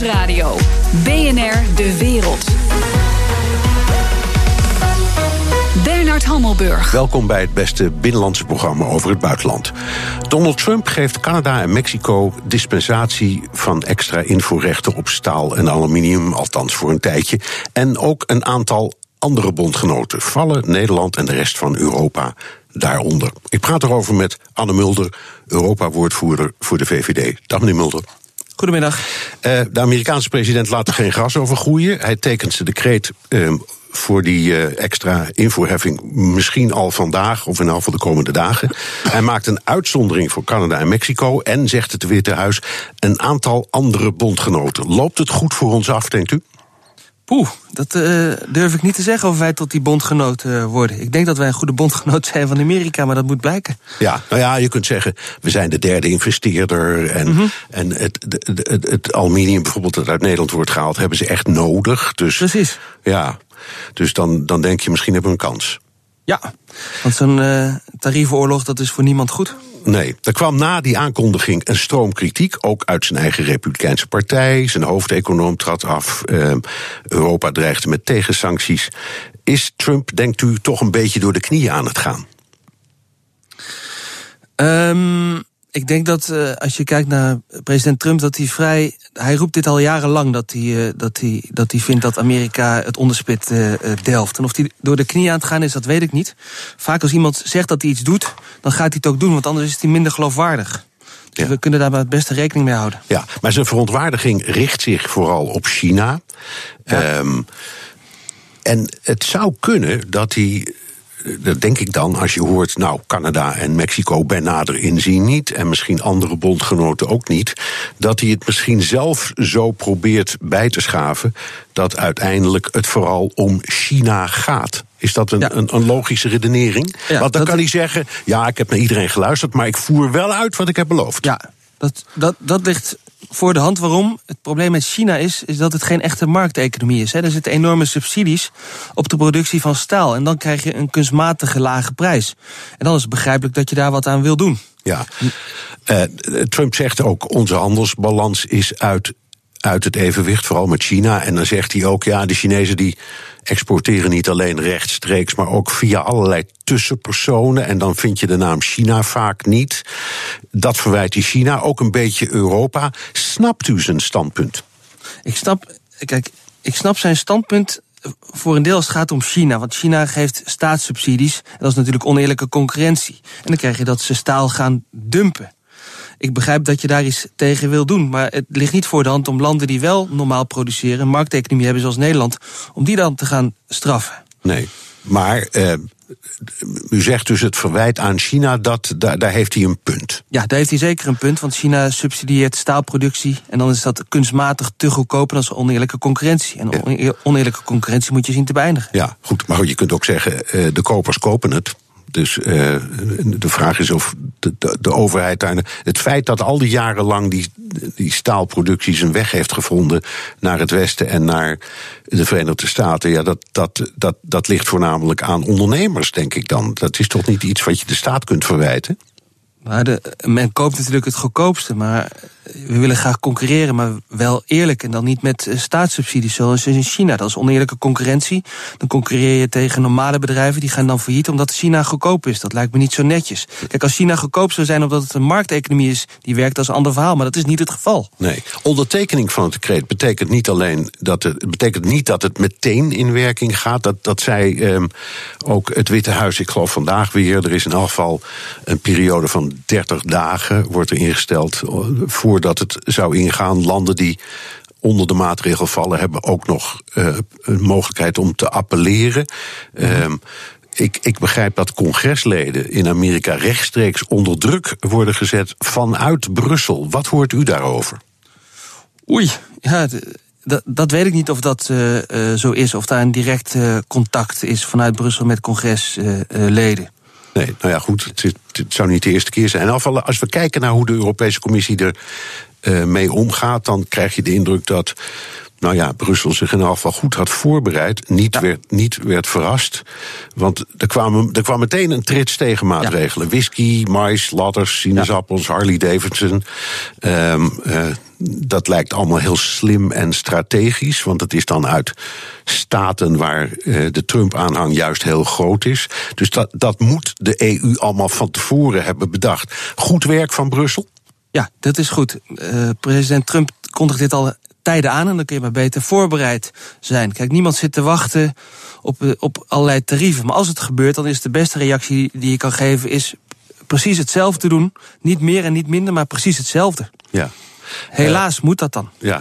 Nieuwsradio. BNR De Wereld. Bernard Hammelburg. Welkom bij het beste binnenlandse programma over het buitenland. Donald Trump geeft Canada en Mexico dispensatie van extra invoerrechten op staal en aluminium, althans voor een tijdje. En ook een aantal andere bondgenoten vallen Nederland en de rest van Europa daaronder. Ik praat erover met Anne Mulder, Europa-woordvoerder voor de VVD. Dag meneer Mulder. Goedemiddag. Uh, de Amerikaanse president laat er geen gras over groeien. Hij tekent zijn decreet uh, voor die uh, extra invoerheffing misschien al vandaag of in elk geval de komende dagen. Hij maakt een uitzondering voor Canada en Mexico en zegt het Witte Huis een aantal andere bondgenoten. Loopt het goed voor ons af, denkt u? Poeh, dat uh, durf ik niet te zeggen of wij tot die bondgenoot uh, worden. Ik denk dat wij een goede bondgenoot zijn van Amerika, maar dat moet blijken. Ja, nou ja, je kunt zeggen, we zijn de derde investeerder. En, mm -hmm. en het, het, het, het, aluminium bijvoorbeeld dat uit Nederland wordt gehaald, hebben ze echt nodig. Dus, Precies. Ja, dus dan, dan denk je, misschien hebben we een kans. Ja, want zo'n uh, tariefenoorlog, dat is voor niemand goed. Nee, er kwam na die aankondiging een stroom kritiek, ook uit zijn eigen Republikeinse partij. Zijn hoofdeconoom trad af. Uh, Europa dreigde met tegensancties. Is Trump, denkt u, toch een beetje door de knieën aan het gaan? Um, ik denk dat uh, als je kijkt naar president Trump, dat hij vrij. Hij roept dit al jarenlang dat hij, uh, dat hij, dat hij vindt dat Amerika het onderspit uh, delft. En of hij door de knie aan het gaan is, dat weet ik niet. Vaak als iemand zegt dat hij iets doet, dan gaat hij het ook doen, want anders is hij minder geloofwaardig. Dus ja. we kunnen daar het beste rekening mee houden. Ja, maar zijn verontwaardiging richt zich vooral op China. Ja. Um, en het zou kunnen dat hij dat denk ik dan, als je hoort, nou, Canada en Mexico bij nader inzien niet, en misschien andere bondgenoten ook niet, dat hij het misschien zelf zo probeert bij te schaven dat uiteindelijk het vooral om China gaat. Is dat een, ja. een, een, logische redenering? Ja, Want dan kan hij zeggen: ja, ik heb naar iedereen geluisterd, maar ik voer wel uit wat ik heb beloofd. Ja, dat, dat, dat ligt voor de hand. Waarom? Het probleem met China is, is dat het geen echte markteconomie is. Hè. Er zitten enorme subsidies op de productie van staal. En dan krijg je een kunstmatige lage prijs. En dan is het begrijpelijk dat je daar wat aan wil doen. Ja, uh, Trump zegt ook: onze handelsbalans is uit uit het evenwicht, vooral met China. En dan zegt hij ook, ja, de Chinezen die exporteren niet alleen rechtstreeks, maar ook via allerlei tussenpersonen. En dan vind je de naam China vaak niet. Dat verwijt hij China, ook een beetje Europa. Snapt u zijn standpunt? Ik snap, kijk, ik snap zijn standpunt voor een deel als het gaat om China. Want China geeft staatssubsidies. En dat is natuurlijk oneerlijke concurrentie. En dan krijg je dat ze staal gaan dumpen. Ik begrijp dat je daar iets tegen wil doen. Maar het ligt niet voor de hand om landen die wel normaal produceren, een markteconomie hebben zoals Nederland, om die dan te gaan straffen. Nee, maar uh, u zegt dus het verwijt aan China, dat, daar, daar heeft hij een punt. Ja, daar heeft hij zeker een punt, want China subsidieert staalproductie en dan is dat kunstmatig te goedkoop en dat is oneerlijke concurrentie. En oneerlijke concurrentie moet je zien te beëindigen. Ja, goed, maar je kunt ook zeggen, de kopers kopen het. Dus uh, de vraag is of de, de, de, overheid daar. Het feit dat al die jaren lang die, die staalproductie zijn weg heeft gevonden naar het Westen en naar de Verenigde Staten, ja, dat, dat, dat, dat ligt voornamelijk aan ondernemers, denk ik dan. Dat is toch niet iets wat je de staat kunt verwijten? Maar de, men koopt natuurlijk het goedkoopste, maar we willen graag concurreren, maar wel eerlijk. En dan niet met staatssubsidies zoals in China. Dat is oneerlijke concurrentie. Dan concurreer je tegen normale bedrijven, die gaan dan failliet omdat China goedkoop is. Dat lijkt me niet zo netjes. Kijk, als China goedkoop zou zijn omdat het een markteconomie is, die werkt als een ander verhaal. Maar dat is niet het geval. Nee. Ondertekening van het decreet betekent niet alleen dat het, betekent niet dat het meteen in werking gaat. Dat, dat zei um, ook het Witte Huis, ik geloof vandaag weer. Er is in elk geval een periode van 30 dagen wordt er ingesteld voordat het zou ingaan. Landen die onder de maatregel vallen, hebben ook nog uh, een mogelijkheid om te appelleren. Um, ik, ik, begrijp dat congresleden in Amerika rechtstreeks onder druk worden gezet vanuit Brussel. Wat hoort u daarover? Oei, ja, dat, dat weet ik niet of dat uh, uh, zo is. Of daar een direct contact is vanuit Brussel met congresleden. Nee, nou ja, goed, het, het, zou niet de eerste keer zijn. En als we kijken naar hoe de Europese Commissie er uh, mee omgaat, dan krijg je de indruk dat. Nou ja, Brussel zich in elk geval goed had voorbereid. Niet, ja. werd, niet werd verrast. Want er kwam, er kwam meteen een trits tegen maatregelen. Ja. Whisky, mais, ladders, sinaasappels. Harley Davidson. Um, uh, dat lijkt allemaal heel slim en strategisch, want het is dan uit staten waar uh, de Trump-aanhang juist heel groot is. Dus dat, dat moet de EU allemaal van tevoren hebben bedacht. Goed werk van Brussel? Ja, dat is goed. Uh, president Trump kondigt dit al tijden aan en dan kun je maar beter voorbereid zijn. Kijk, niemand zit te wachten op, op allerlei tarieven. Maar als het gebeurt, dan is de beste reactie die je kan geven... is precies hetzelfde doen. Niet meer en niet minder, maar precies hetzelfde. Ja. Helaas moet dat dan. Ja,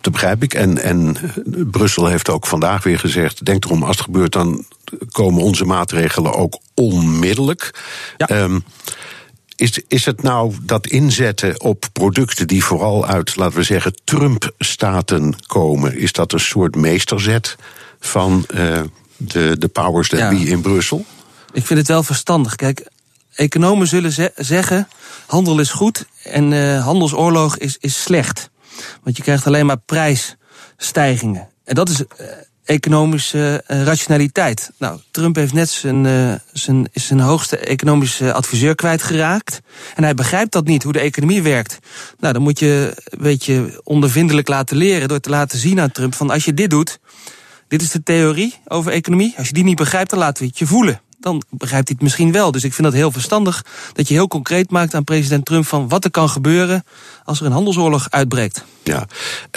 dat begrijp ik. En, en Brussel heeft ook vandaag weer gezegd: denk erom, als het gebeurt, dan komen onze maatregelen ook onmiddellijk. Ja. Um, is, is het nou dat inzetten op producten die vooral uit, laten we zeggen, Trump-staten komen, is dat een soort meesterzet van uh, de, de powers that ja. be in Brussel? Ik vind het wel verstandig. Kijk, economen zullen ze zeggen: handel is goed en uh, handelsoorlog is, is slecht. Want je krijgt alleen maar prijsstijgingen. En dat is uh, economische uh, rationaliteit. Nou, Trump heeft net zijn, zijn, zijn hoogste economische adviseur kwijtgeraakt. En hij begrijpt dat niet, hoe de economie werkt. Nou, dan moet je een beetje ondervindelijk laten leren door te laten zien aan Trump: van als je dit doet, dit is de theorie over economie. Als je die niet begrijpt, dan laten we het je voelen dan begrijpt hij het misschien wel. Dus ik vind dat heel verstandig dat je heel concreet maakt aan president Trump van wat er kan gebeuren als er een handelsoorlog uitbreekt. Ja,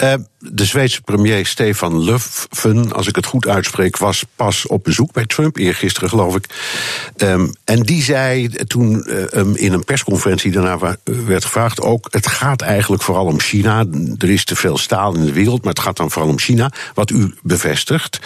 uh, de Zweedse premier Stefan Löfven, als ik het goed uitspreek, was pas op bezoek bij Trump, eergisteren geloof ik. Um, en die zei toen um, in een persconferentie daarna werd gevraagd ook, het gaat eigenlijk vooral om China. Er is te veel staal in de wereld, maar het gaat dan vooral om China, wat u bevestigt.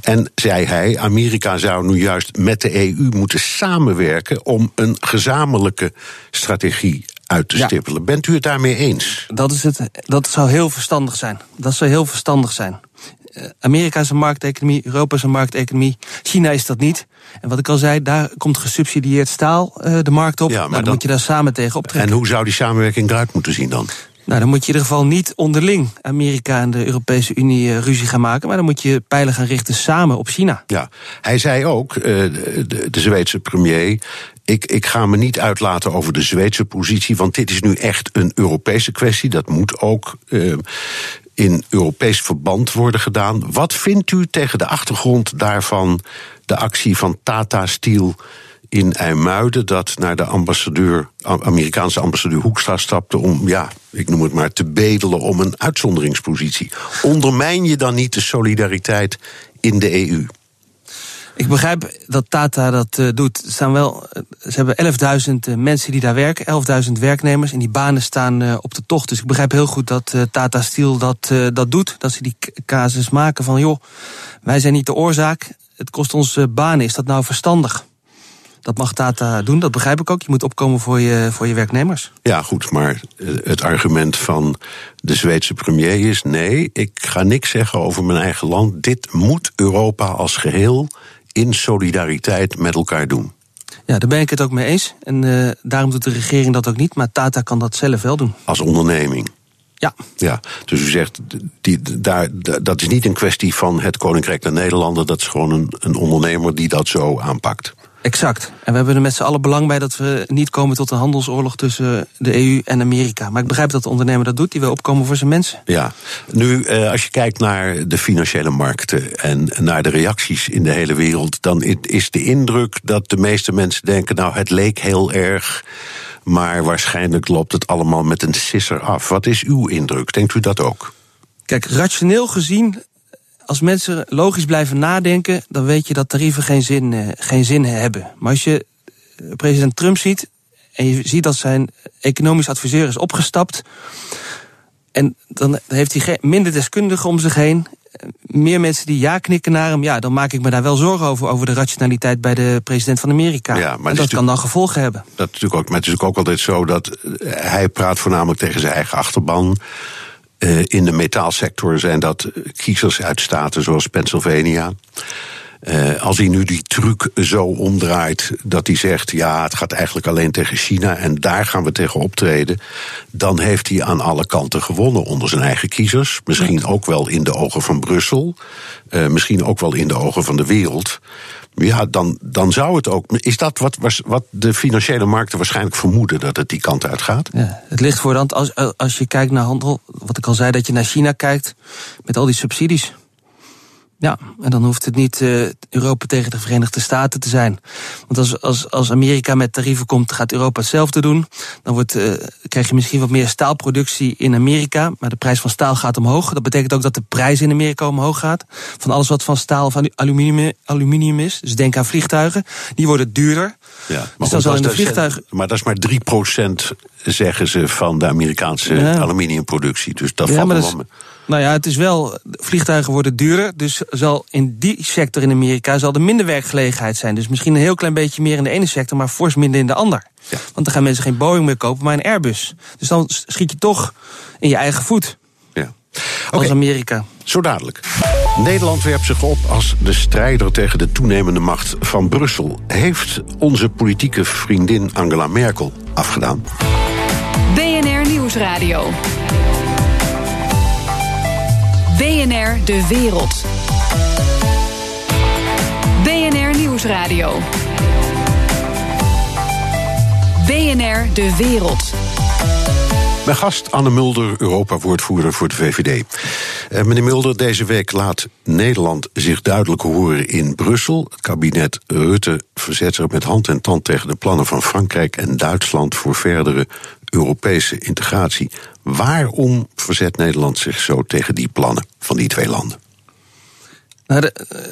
En zei hij, Amerika zou nu juist met de EU moeten samenwerken om een gezamenlijke strategie uit te stippelen. Bent u het daarmee eens? Dat, is het, dat zou heel verstandig zijn. Dat zou heel verstandig zijn. Eh, Amerika is een markteconomie, Europa is een markteconomie, China is dat niet. En wat ik al zei, daar komt gesubsidieerd staal uh, de markt op. Ja, maar nou, dan, dan, moet je daar samen tegen optrekken. En hoe zou die samenwerking eruit moeten zien dan? Nou, dan moet je in ieder geval niet onderling Amerika en de Europese Unie uh, ruzie gaan maken. Maar dan moet je pijlen gaan richten samen op China. Ja, hij zei ook, uh, de, de Zweedse premier. Ik, ik ga me niet uitlaten over de Zweedse positie, want dit is nu echt een Europese kwestie. Dat moet ook uh, in Europees verband worden gedaan. Wat vindt u tegen de achtergrond daarvan de actie van Tata Steel in IJmuiden dat naar de ambassadeur, Amerikaanse ambassadeur Hoekstra stapte om, ja, ik noem het maar, te bedelen om een uitzonderingspositie. Ondermijn je dan niet de solidariteit in de EU? Ik begrijp dat Tata dat uh, doet. Staan wel, ze hebben 11.000 uh, mensen die daar werken, 11.000 werknemers. En die banen staan op de tocht. Dus ik begrijp heel goed dat Tata Steel dat, dat doet. Dat ze die casus maken van, joh, wij zijn niet de oorzaak. Het kost ons banen. Is dat nou verstandig? Dat mag Tata doen, dat begrijp ik ook. Je moet opkomen voor je, voor je werknemers. Ja, goed, maar het argument van de Zweedse premier is: nee, ik ga niks zeggen over mijn eigen land. Dit moet Europa als geheel in solidariteit met elkaar doen. Ja, daar ben ik het ook mee eens. En uh, daarom doet de regering dat ook niet. Maar Tata kan dat zelf wel doen. Als onderneming. Ja. ja. Dus u zegt, die, daar, dat is niet een kwestie van het Koninkrijk der Nederlanden. Dat is gewoon een, een ondernemer die dat zo aanpakt. Exact. En we hebben er met z'n allen belang bij dat we niet komen tot een handelsoorlog tussen de EU en Amerika. Maar ik begrijp dat de ondernemer dat doet, die wil opkomen voor zijn mensen. Ja, nu eh, als je kijkt naar de financiële markten en naar de reacties in de hele wereld, dan is de indruk dat de meeste mensen denken, nou het leek heel erg. Maar waarschijnlijk loopt het allemaal met een sisser af. Wat is uw indruk? Denkt u dat ook? Kijk, rationeel gezien als mensen logisch blijven nadenken, dan weet je dat tarieven geen zin, uh, geen zin hebben. Maar als je eh, president Trump ziet en je ziet dat zijn economisch adviseur is opgestapt. En dan heeft hij minder deskundigen om zich heen. Eh, meer mensen die ja knikken naar hem. Ja, dan maak ik me daar wel zorgen over. Over de rationaliteit bij de president van Amerika. Ja, maar en dat kan dan gevolgen hebben. Dat is natuurlijk ook, maar het is ook altijd zo dat hij praat voornamelijk tegen zijn eigen achterban. Uh, in de metaalsector zijn dat kiezers uit staten zoals Pennsylvania. Uh, als hij nu die truc zo omdraait dat hij zegt: ja, het gaat eigenlijk alleen tegen China en daar gaan we tegen optreden, dan heeft hij aan alle kanten gewonnen onder zijn eigen kiezers. Misschien ook wel in de ogen van Brussel, uh, misschien ook wel in de ogen van de wereld. Ja, dan, dan zou het ook. Is dat wat, wat de financiële markten waarschijnlijk vermoeden dat het die kant uit gaat? Ja, het ligt voor de hand als, als je kijkt naar handel. Wat ik al zei, dat je naar China kijkt met al die subsidies. Ja, en dan hoeft het niet uh, Europa tegen de Verenigde Staten te zijn. Want als, als, als Amerika met tarieven komt, gaat Europa hetzelfde doen. Dan wordt, uh, krijg je misschien wat meer staalproductie in Amerika. Maar de prijs van staal gaat omhoog. Dat betekent ook dat de prijs in Amerika omhoog gaat. Van alles wat van staal of aluminium, aluminium is. Dus denk aan vliegtuigen. Die worden duurder. Ja, maar dus dan zal in de vliegtuigen. Maar dat is maar 3% zeggen ze van de Amerikaanse ja. aluminiumproductie. Dus dat ja, valt wel. Nou ja, het is wel, vliegtuigen worden duurder. Dus zal in die sector in Amerika zal er minder werkgelegenheid zijn. Dus misschien een heel klein beetje meer in de ene sector, maar fors minder in de ander. Ja. Want dan gaan mensen geen Boeing meer kopen, maar een Airbus. Dus dan schiet je toch in je eigen voet. Ja. Als Amerika. Zo dadelijk. Nederland werpt zich op als de strijder tegen de toenemende macht van Brussel. Heeft onze politieke vriendin Angela Merkel afgedaan? BNR Nieuwsradio. BNR De Wereld. BNR Nieuwsradio. BNR De Wereld. Mijn gast Anne Mulder, Europa-woordvoerder voor de VVD. Eh, meneer Mulder, deze week laat Nederland zich duidelijk horen in Brussel. Het kabinet Rutte verzet zich met hand en tand tegen de plannen van Frankrijk en Duitsland voor verdere Europese integratie. Waarom verzet Nederland zich zo tegen die plannen van die twee landen? Nou,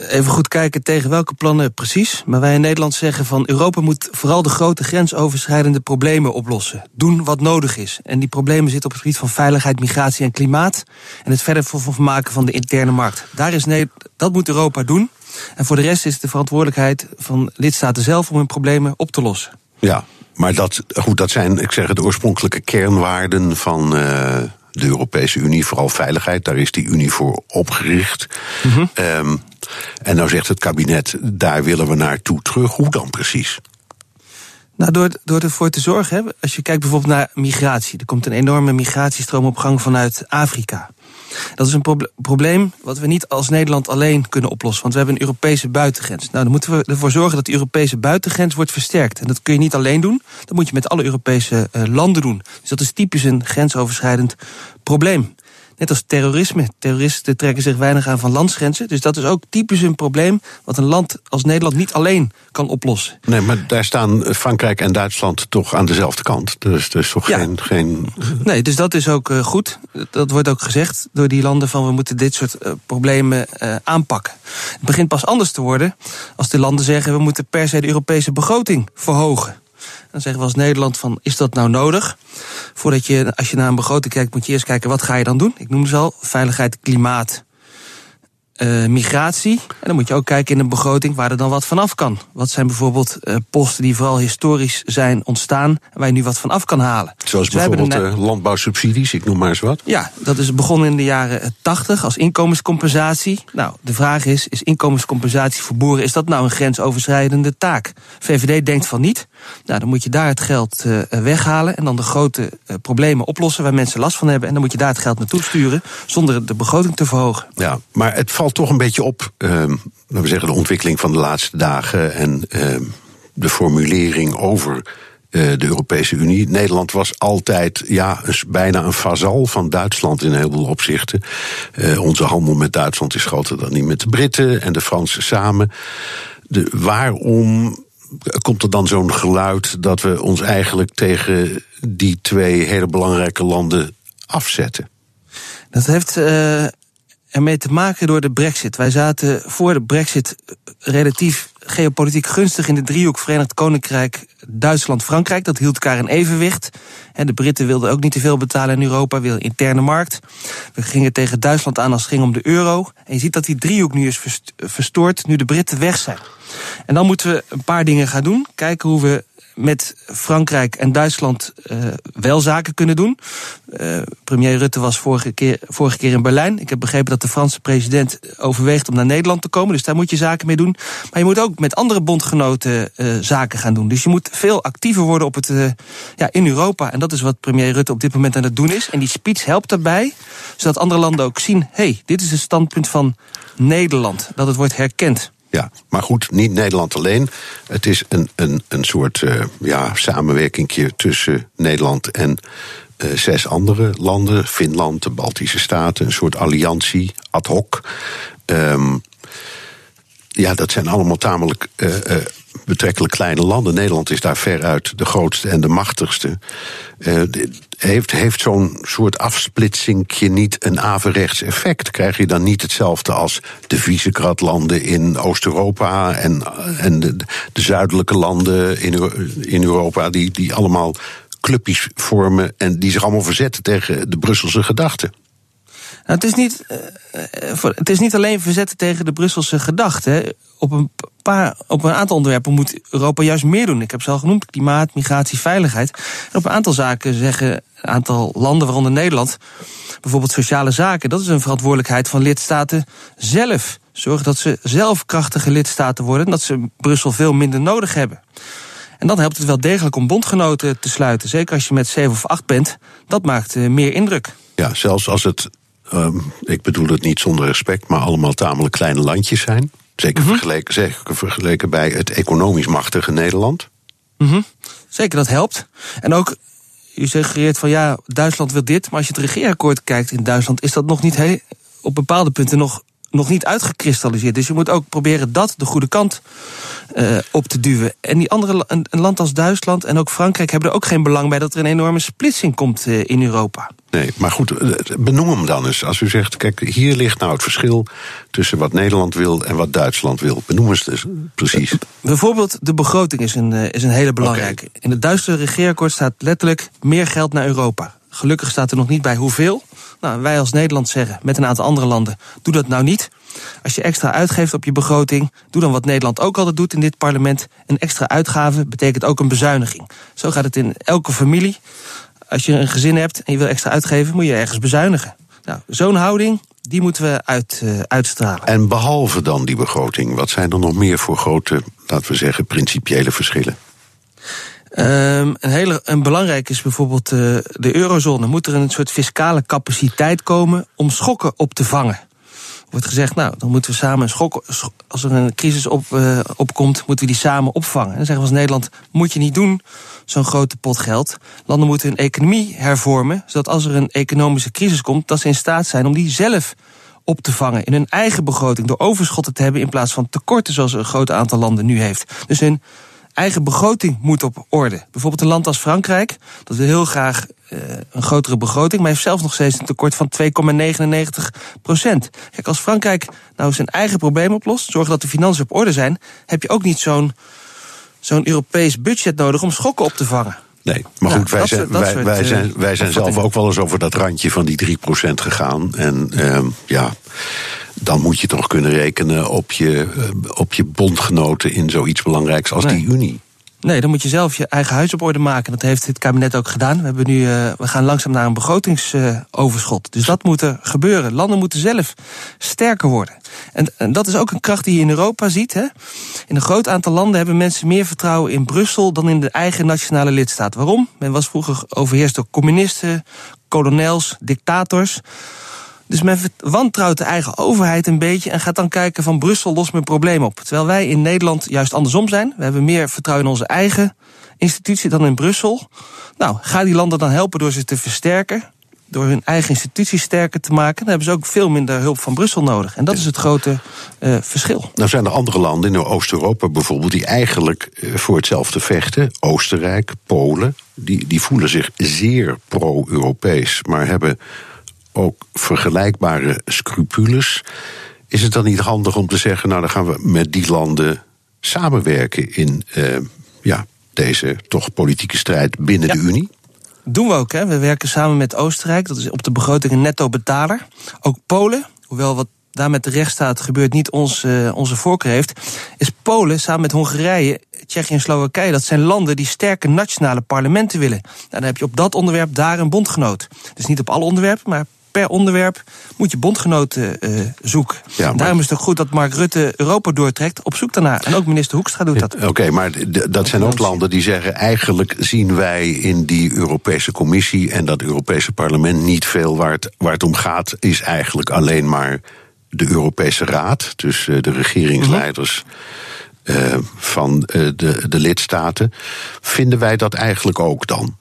even goed kijken tegen welke plannen precies. Maar wij in Nederland zeggen van Europa moet vooral de grote grensoverschrijdende problemen oplossen. Doen wat nodig is. En die problemen zitten op het gebied van veiligheid, migratie en klimaat. En het verder maken van de interne markt. Daar is nee, dat moet Europa doen. En voor de rest is het de verantwoordelijkheid van lidstaten zelf om hun problemen op te lossen. Ja, maar dat, goed, dat zijn, ik zeg, de oorspronkelijke kernwaarden van uh, de Europese Unie, vooral veiligheid. Daar is die Unie voor opgericht. Mm -hmm. um, en nou zegt het kabinet, daar willen we naartoe terug. Hoe dan precies? Nou, door, door ervoor te zorgen, als je kijkt bijvoorbeeld naar migratie. Er komt een enorme migratiestroom op gang vanuit Afrika. Dat is een probleem wat we niet als Nederland alleen kunnen oplossen. Want we hebben een Europese buitengrens. Nou, dan moeten we ervoor zorgen dat die Europese buitengrens wordt versterkt. En dat kun je niet alleen doen. Dat moet je met alle Europese uh, landen doen. Dus dat is typisch een grensoverschrijdend probleem. Net als terrorisme. Terroristen trekken zich weinig aan van landsgrenzen. Dus dat is ook typisch een probleem wat een land als Nederland niet alleen kan oplossen. Nee, maar daar staan Frankrijk en Duitsland toch aan dezelfde kant. Dus er is toch ja. geen, geen. Nee, dus dat is ook uh, goed. Dat wordt ook gezegd door die landen van we moeten dit soort uh, problemen uh, aanpakken. Het begint pas anders te worden als de landen zeggen we moeten per se de Europese begroting verhogen. Dan zeggen we als Nederland van, is dat nou nodig? Voordat je, als je naar een begroting kijkt, moet je eerst kijken, wat ga je dan doen? Ik noem ze al, veiligheid, klimaat, uh, migratie. En dan moet je ook kijken in een begroting waar er dan wat vanaf kan. Wat zijn bijvoorbeeld uh, posten die vooral historisch zijn ontstaan... waar je nu wat van af kan halen. Zoals dus bijvoorbeeld uh, landbouwsubsidies, ik noem maar eens wat. Ja, dat is begonnen in de jaren 80 als inkomenscompensatie. Nou, de vraag is, is inkomenscompensatie voor boeren... is dat nou een grensoverschrijdende taak? VVD denkt van niet. Nou, dan moet je daar het geld weghalen... en dan de grote problemen oplossen waar mensen last van hebben... en dan moet je daar het geld naartoe sturen... zonder de begroting te verhogen. Ja, maar het valt toch een beetje op, uh, laten we zeggen, de ontwikkeling van de laatste dagen en de formulering over de Europese Unie. Nederland was altijd ja, bijna een vazal van Duitsland in heel veel opzichten. Onze handel met Duitsland is groter dan die met de Britten en de Fransen samen. De, waarom komt er dan zo'n geluid dat we ons eigenlijk tegen die twee hele belangrijke landen afzetten? Dat heeft uh, ermee te maken door de brexit. Wij zaten voor de brexit relatief geopolitiek gunstig in de driehoek Verenigd Koninkrijk, Duitsland, Frankrijk. Dat hield elkaar in evenwicht. De Britten wilden ook niet te veel betalen in Europa, wilden interne markt. We gingen tegen Duitsland aan als het ging om de euro. En je ziet dat die driehoek nu is verstoord, nu de Britten weg zijn. En dan moeten we een paar dingen gaan doen. Kijken hoe we met Frankrijk en Duitsland uh, wel zaken kunnen doen. Uh, premier Rutte was vorige keer, vorige keer in Berlijn. Ik heb begrepen dat de Franse president overweegt om naar Nederland te komen. Dus daar moet je zaken mee doen. Maar je moet ook met andere bondgenoten uh, zaken gaan doen. Dus je moet veel actiever worden op het, ja, in Europa. En dat is wat premier Rutte op dit moment aan het doen is. En die speech helpt daarbij, zodat andere landen ook zien... hé, hey, dit is het standpunt van Nederland, dat het wordt herkend. Ja, maar goed, niet Nederland alleen. Het is een, een, een soort uh, ja, samenwerking tussen Nederland en uh, zes andere landen. Finland, de Baltische Staten, een soort alliantie, ad hoc. Um, ja, dat zijn allemaal tamelijk uh, betrekkelijk kleine landen. Nederland is daar veruit de grootste en de machtigste. Heeft heeft zo'n soort afsplitsingje niet een averechts effect? Krijg je dan niet hetzelfde als de Visegrad-landen in Oost-Europa en, en de, de, zuidelijke landen in, in Europa, die, die allemaal clubjes vormen en die zich allemaal verzetten tegen de Brusselse gedachten? Nou, het, is niet, uh, het is niet alleen verzetten tegen de Brusselse gedachten. Op een, op een aantal onderwerpen moet Europa juist meer doen. Ik heb ze al genoemd: klimaat, migratie, veiligheid. Op een aantal zaken zeggen een aantal landen, waaronder Nederland, bijvoorbeeld sociale zaken, dat is een verantwoordelijkheid van lidstaten zelf. Zorg dat ze zelf krachtige lidstaten worden en dat ze Brussel veel minder nodig hebben. En dan helpt het wel degelijk om bondgenoten te sluiten. Zeker als je met zeven of acht bent. Dat maakt meer indruk. Ja, zelfs als het Um, ik bedoel het niet zonder respect, maar allemaal tamelijk kleine landjes zijn. Zeker, -hmm. vergeleken, zeker vergeleken bij het economisch machtige Nederland. -hmm. Zeker, dat helpt. En ook, u suggereert van ja, Duitsland wil dit, maar als je het regeerakkoord kijkt in Duitsland, is dat nog niet he, op bepaalde punten nog, nog niet uitgekristalliseerd. Dus je moet ook proberen dat de goede kant uh, op te duwen. En die andere, een, een, land als Duitsland en ook Frankrijk hebben er ook geen belang bij dat er een enorme splitsing komt uh, in Europa. Nee, maar goed, benoem hem dan eens. Als u zegt, kijk, hier ligt nou het verschil tussen wat Nederland wil en wat Duitsland wil. Benoem eens dus precies. Bijvoorbeeld de begroting is een, is een hele belangrijke. Okay. In het Duitse regeerakkoord staat letterlijk meer geld naar Europa. Gelukkig staat er nog niet bij hoeveel. Nou, wij als Nederland zeggen, met een aantal andere landen, doe dat nou niet. Als je extra uitgeeft op je begroting, doe dan wat Nederland ook altijd doet in dit parlement. Een extra uitgave betekent ook een bezuiniging. Zo gaat het in elke familie. Als je een gezin hebt en je wil extra uitgeven, moet je ergens bezuinigen. Nou, zo'n houding, die moeten we uit, uh, uitstralen. En behalve dan die begroting, wat zijn er nog meer voor grote, laten we zeggen, principiële verschillen? Um, een, hele, een belangrijk is bijvoorbeeld uh, de eurozone. Moet er een soort fiscale capaciteit komen om schokken op te vangen? wordt gezegd, nou, dan moeten we samen schok, als er een crisis op, uh, opkomt, moeten we die samen opvangen. En dan zeggen we als Nederland, moet je niet doen, zo'n grote pot geld. Landen moeten hun economie hervormen, zodat als er een economische crisis komt, dat ze in staat zijn om die zelf op te vangen in hun eigen begroting door overschotten te hebben in plaats van tekorten zoals een groot aantal landen nu heeft. Dus hun eigen begroting moet op orde. Bijvoorbeeld een land als Frankrijk, dat wil heel graag uh, een grotere begroting, maar heeft zelfs nog steeds een tekort van 2,99 procent. Kijk, als Frankrijk nou zijn eigen probleem oplost, zorgen dat de financiën op orde zijn, heb je ook niet zo'n zo'n Europees budget nodig om schokken op te vangen. Nee, maar goed, wij, zijn, wij, wij, zijn, wij zijn zelf ook wel eens over dat randje van die 3% gegaan. En uh, ja, dan moet je toch kunnen rekenen op je, eh, op je bondgenoten in zoiets belangrijks als nee. die Unie. Nee, dan moet je zelf je eigen huis op orde maken. Dat heeft het kabinet ook gedaan. We, hebben nu, uh, we gaan langzaam naar een begrotingsoverschot. Uh, dus dat moet er gebeuren. Landen moeten zelf sterker worden. En, en, dat is ook een kracht die je in Europa ziet. Hè? In een groot aantal landen hebben mensen meer vertrouwen in Brussel dan in de eigen nationale lidstaat. Waarom? Men was vroeger overheerst door communisten, kolonels, dictators. Dus men wantrouwt de eigen overheid een beetje en gaat dan kijken van Brussel lost mijn probleem op. Terwijl wij in Nederland juist andersom zijn. We hebben meer vertrouwen in onze eigen institutie dan in Brussel. Nou, ga die landen dan helpen door ze te versterken. Door hun eigen instituties sterker te maken. Dan hebben ze ook veel minder hulp van Brussel nodig. En dat is het grote uh, verschil. Nou zijn er andere landen in Oost-Europa bijvoorbeeld... die eigenlijk uh, voor hetzelfde vechten. Oostenrijk, Polen. Die, die voelen zich zeer pro-Europees. Maar hebben ook vergelijkbare scrupules. Is het dan niet handig om te zeggen, nou dan gaan we met die landen samenwerken in uh, ja, deze toch politieke strijd binnen ja. de Unie? Doen we ook. Hè. We werken samen met Oostenrijk, dat is op de begroting een netto betaler. Ook Polen, hoewel wat daar met de rechtsstaat gebeurt niet ons, uh, onze voorkeur heeft, is Polen samen met Hongarije, Tsjechië en Slowakije. Dat zijn landen die sterke nationale parlementen willen. Nou, dan heb je op dat onderwerp daar een bondgenoot. Dus niet op alle onderwerpen, maar per onderwerp moet je bondgenoten uh, zoeken. Ja, Daarom is het ook goed dat Mark Rutte Europa doortrekt op zoek daarna. En ook minister Hoekstra doet dat. Oké, maar dat zijn ook landen die zeggen... eigenlijk zien wij in die Europese Commissie en dat Europese parlement... niet veel waar het, waar het om gaat, is eigenlijk alleen maar de Europese Raad. Dus uh, de regeringsleiders... Uh, van uh, de, de lidstaten. Vinden wij dat eigenlijk ook dan?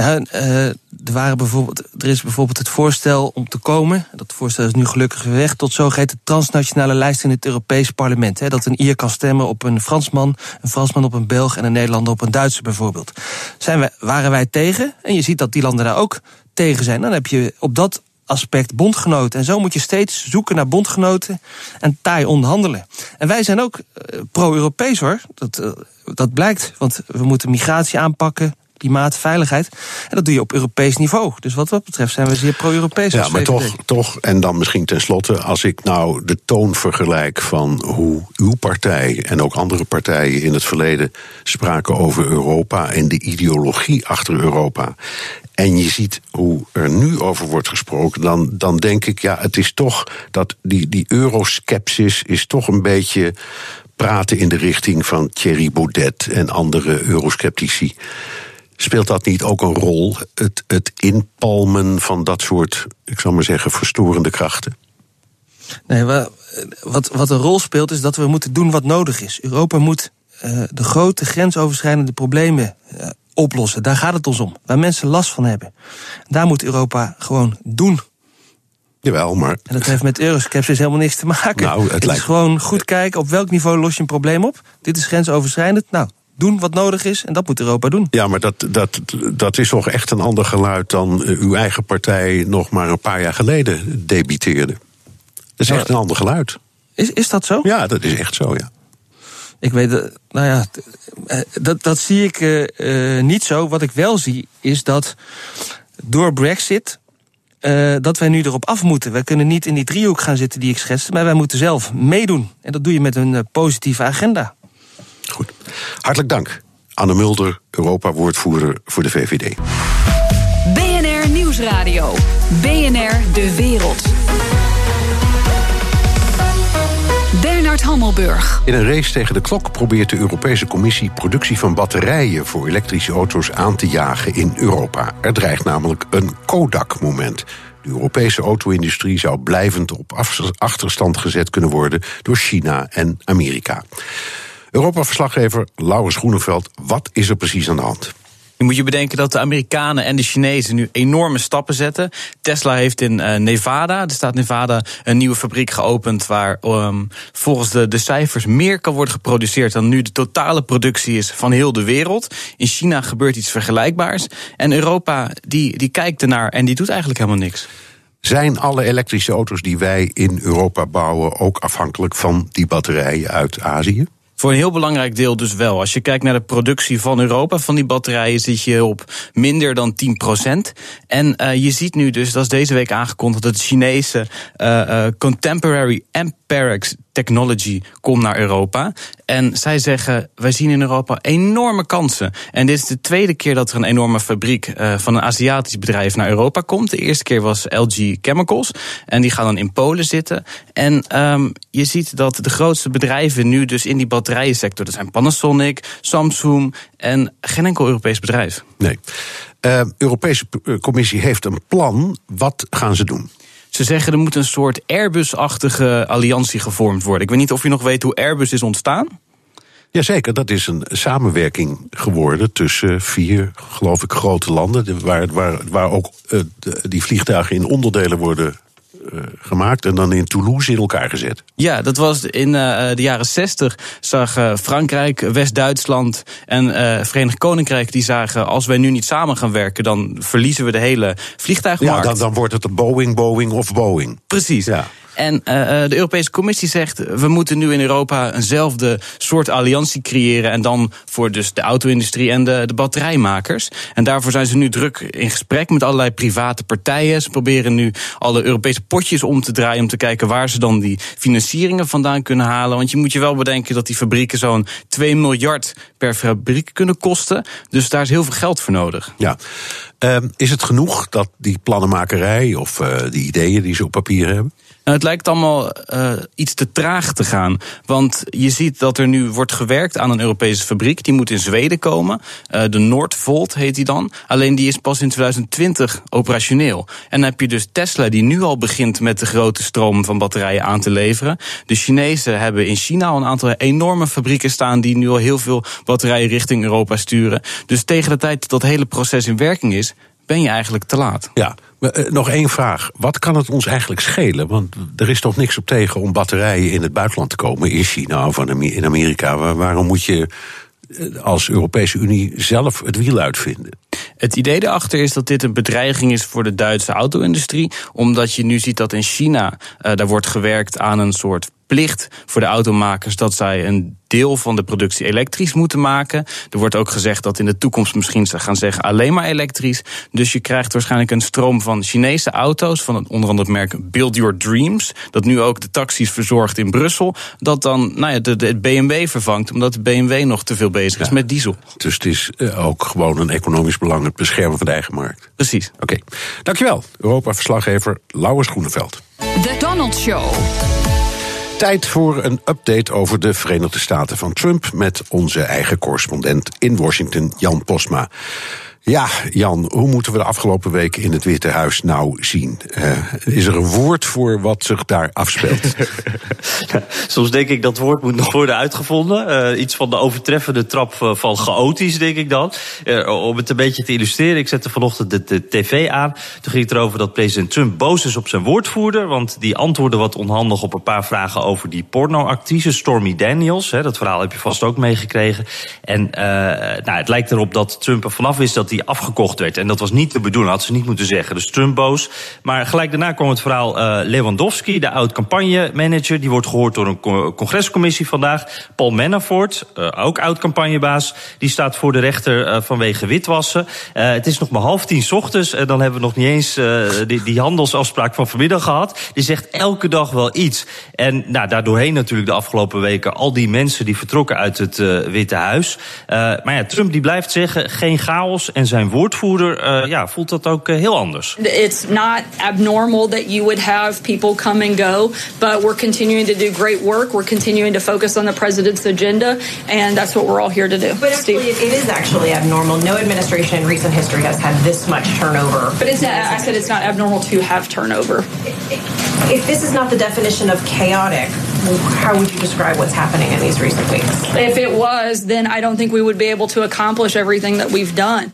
Nou uh, er, waren bijvoorbeeld, er is bijvoorbeeld het voorstel om te komen, dat voorstel is nu gelukkig weg, tot zogeheten transnationale lijst in het Europees parlement. Hè, dat een Ier kan stemmen op een Fransman, een Fransman op een Belg en een Nederlander op een Duitser bijvoorbeeld. Zijn wij, waren wij tegen? En je ziet dat die landen daar ook tegen zijn. Dan heb je op dat aspect bondgenoten. En zo moet je steeds zoeken naar bondgenoten en taai onderhandelen. En wij zijn ook uh, pro-Europees hoor. Dat, uh, dat blijkt, want we moeten migratie aanpakken klimaat, veiligheid. En dat doe je op Europees niveau. Dus wat dat betreft zijn we zeer pro-Europees. Ja, maar toch, toch, en dan misschien tenslotte, als ik nou de toon vergelijk van hoe uw partij en ook andere partijen in het verleden spraken over Europa en de ideologie achter Europa. En je ziet hoe er nu over wordt gesproken, dan, dan denk ik, ja, het is toch dat die, die euroskepsis is toch een beetje praten in de richting van Thierry Baudet en andere eurosceptici. Speelt dat niet ook een rol, het, het inpalmen van dat soort, ik zal maar zeggen, verstorende krachten? Nee, wat, wat een rol speelt is dat we moeten doen wat nodig is. Europa moet uh, de grote grensoverschrijdende problemen uh, oplossen. Daar gaat het ons om. Waar mensen last van hebben. Daar moet Europa gewoon doen. Jawel, maar. En dat heeft met euroskepsis helemaal niks te maken. Nou, het, het lijkt... is gewoon goed kijken op welk niveau los je een probleem op. Dit is grensoverschrijdend. Nou, doen wat nodig is. En dat moet Europa doen. Ja, maar dat, dat, dat is toch echt een ander geluid dan uw eigen partij nog maar een paar jaar geleden debiteerde. Dat is echt een ander geluid. Is, is dat zo? Ja, dat is echt zo, ja. Ik weet, nou ja, eh, dat, dat zie ik uh, niet zo. Wat ik wel zie, is dat door Brexit. Uh, dat wij nu erop af moeten. Wij kunnen niet in die driehoek gaan zitten die ik schetste, maar wij moeten zelf meedoen. En dat doe je met een positieve agenda. Goed. Hartelijk dank. Anne Mulder, Europa-woordvoerder voor de VVD. BNR Nieuwsradio. BNR De Wereld. Bernard Hammelburg. In een race tegen de klok probeert de Europese Commissie productie van batterijen voor elektrische auto's aan te jagen in Europa. Er dreigt namelijk een Kodak-moment. De Europese auto-industrie zou blijvend op achterstand gezet kunnen worden door China en Amerika. Europa-verslaggever Laurens Groeneveld, wat is er precies aan de hand? Je moet je bedenken dat de Amerikanen en de Chinezen nu enorme stappen zetten. Tesla heeft in uh, Nevada, de staat Nevada, een nieuwe fabriek geopend waar um, volgens de, de cijfers meer kan worden geproduceerd dan nu de totale productie is van heel de wereld. In China gebeurt iets vergelijkbaars. En Europa die, die kijkt ernaar en die doet eigenlijk helemaal niks. Zijn alle elektrische auto's die wij in Europa bouwen ook afhankelijk van die batterijen uit Azië? Voor een heel belangrijk deel dus wel. Als je kijkt naar de productie van Europa, van die batterijen, zit je op minder dan 10%. En uh, je ziet nu dus, dat is deze week aangekondigd, dat het Chinese uh, uh, Contemporary Amperex technology komt naar Europa. En zij zeggen, wij zien in Europa enorme kansen. En dit is de tweede keer dat er een enorme fabriek uh, van een Aziatisch bedrijf naar Europa komt. De eerste keer was LG Chemicals. En die gaan dan in Polen zitten. En um, je ziet dat de grootste bedrijven nu dus in die batterijensector... dat zijn Panasonic, Samsung en geen enkel Europees bedrijf. Nee. Uh, Europese Commissie heeft een plan. Wat gaan ze doen? Ze zeggen er moet een soort Airbus-achtige alliantie gevormd worden. Ik weet niet of je nog weet hoe Airbus is ontstaan. Jazeker, dat is een samenwerking geworden tussen vier, geloof ik, grote landen. Waar, waar, waar ook uh, die vliegtuigen in onderdelen worden gemaakt en dan in Toulouse in elkaar gezet. Ja, dat was in uh, de jaren 60 zag uh, Frankrijk, West-Duitsland en Verenigd Koninkrijk die zagen als wij nu niet samen gaan werken, dan verliezen we de hele vliegtuigmarkt. Ja, dan, dan wordt het een Boeing, Boeing of Boeing. Precies. Ja. En de Europese Commissie zegt, we moeten nu in Europa eenzelfde soort alliantie creëren. En dan voor dus de auto-industrie en de, de batterijmakers. En daarvoor zijn ze nu druk in gesprek met allerlei private partijen. Ze proberen nu alle Europese potjes om te draaien om te kijken waar ze dan die financieringen vandaan kunnen halen. Want je moet je wel bedenken dat die fabrieken zo'n 2 miljard per fabriek kunnen kosten. Dus daar is heel veel geld voor nodig. Ja. Uh, is het genoeg dat die plannenmakerij of uh, die ideeën die ze op papier hebben? Nou, het lijkt allemaal uh, iets te traag te gaan. Want je ziet dat er nu wordt gewerkt aan een Europese fabriek. Die moet in Zweden komen. Uh, de Noordvolt heet die dan. Alleen die is pas in 2020 operationeel. En dan heb je dus Tesla die nu al begint met de grote stroom van batterijen aan te leveren. De Chinezen hebben in China al een aantal enorme fabrieken staan die nu al heel veel batterijen richting Europa sturen. Dus tegen de tijd dat dat hele proces in werking is, ben je eigenlijk te laat. Ja, nog één vraag. Wat kan het ons eigenlijk schelen? Want er is toch niks op tegen om batterijen in het buitenland te komen, in China of in Amerika. Waarom moet je eh, als Europese Unie zelf het wiel uitvinden? Het idee erachter is dat dit een bedreiging is voor de Duitse auto-industrie. Omdat je nu ziet dat in China uh, daar wordt gewerkt aan een soort plicht voor de automakers dat zij een deel van de productie elektrisch moeten maken. Er wordt ook gezegd dat in de toekomst misschien ze gaan zeggen alleen maar elektrisch. Dus je krijgt waarschijnlijk een stroom van Chinese auto's, van het, onder andere het merk Build Your Dreams, dat nu ook de taxis verzorgt in Brussel, dat dan nou ja, de, de BMW vervangt, omdat de BMW nog te veel bezig is met diesel. Dus het is uh, ook gewoon een economisch belang, het beschermen van de eigen markt. Precies. Oké, okay. dankjewel. Europa-verslaggever Lauwers Groeneveld. The Donald Show. Tijd voor een update over de Verenigde Staten van Trump met onze eigen correspondent in Washington, Jan Posma. Ja, Jan, hoe moeten we de afgelopen weken in het Witte Huis nou zien? Uh, is er een woord voor wat zich daar afspeelt? Soms denk ik dat woord moet nog worden uitgevonden. Uh, iets van de overtreffende trap van chaotisch, denk ik dan. Om het een beetje te illustreren, ik zette vanochtend de, de, tv aan. Toen ging het erover dat president Trump boos is op zijn woordvoerder. Want die antwoordde wat onhandig op een paar vragen over die pornoactrice Stormy Daniels. Dat verhaal heb je vast ook meegekregen. En nou, het lijkt erop dat Trump er vanaf is dat die afgekocht werd. En dat was niet de bedoeling, had ze niet moeten zeggen. Dus Trump boos. Maar gelijk daarna kwam het verhaal uh, Lewandowski, de oud-campagnemanager. Die wordt gehoord door een congrescommissie vandaag. Paul Manafort, uh, ook oud-campagnebaas. Die staat voor de rechter uh, vanwege witwassen. het is nog maar half tien ochtends. En dan hebben we nog niet eens die, die, handelsafspraak van vanmiddag gehad. Die zegt elke dag wel iets. En nou, daardoorheen natuurlijk de afgelopen weken al die mensen die vertrokken uit het Witte Huis. maar ja, Trump die blijft zeggen geen chaos zijn woordvoerder uh, ja, voelt dat ook uh, heel anders. It's not abnormal that you would have people come and go, but we're continuing to do great work. We're continuing to focus on the president's agenda, and that's what we're all here to do. But actually, it is actually abnormal. No administration in recent history has had this much turnover. But it's not, I said it's not abnormal to have turnover. If this is not the definition of chaotic, how would you describe what's happening in these recent weeks? If it was, then I don't think we would be able to accomplish everything that we've done.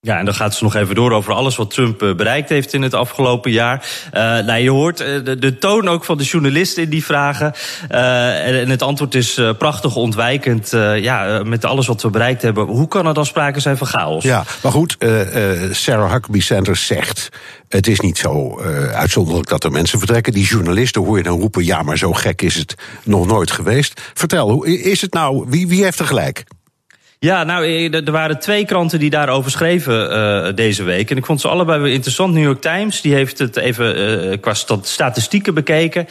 Ja, en dan gaat ze nog even door over alles wat Trump bereikt heeft in het afgelopen jaar. Uh, nou, je hoort de, de, toon ook van de journalisten in die vragen. En, het antwoord is prachtig ontwijkend. ja, met alles wat we bereikt hebben. Hoe kan er dan sprake zijn van chaos? Ja, maar goed, Sarah Huckabee Sanders zegt... het is niet zo uitzonderlijk dat er mensen vertrekken. Die journalisten hoor je dan roepen... ja, maar zo gek is het nog nooit geweest. Vertel, hoe is het nou? Wie, wie heeft er gelijk? Ja, nou, er waren twee kranten die daarover schreven uh, deze week. En ik vond ze allebei weer interessant. New York Times die heeft het even uh, qua statistieken bekeken. 43%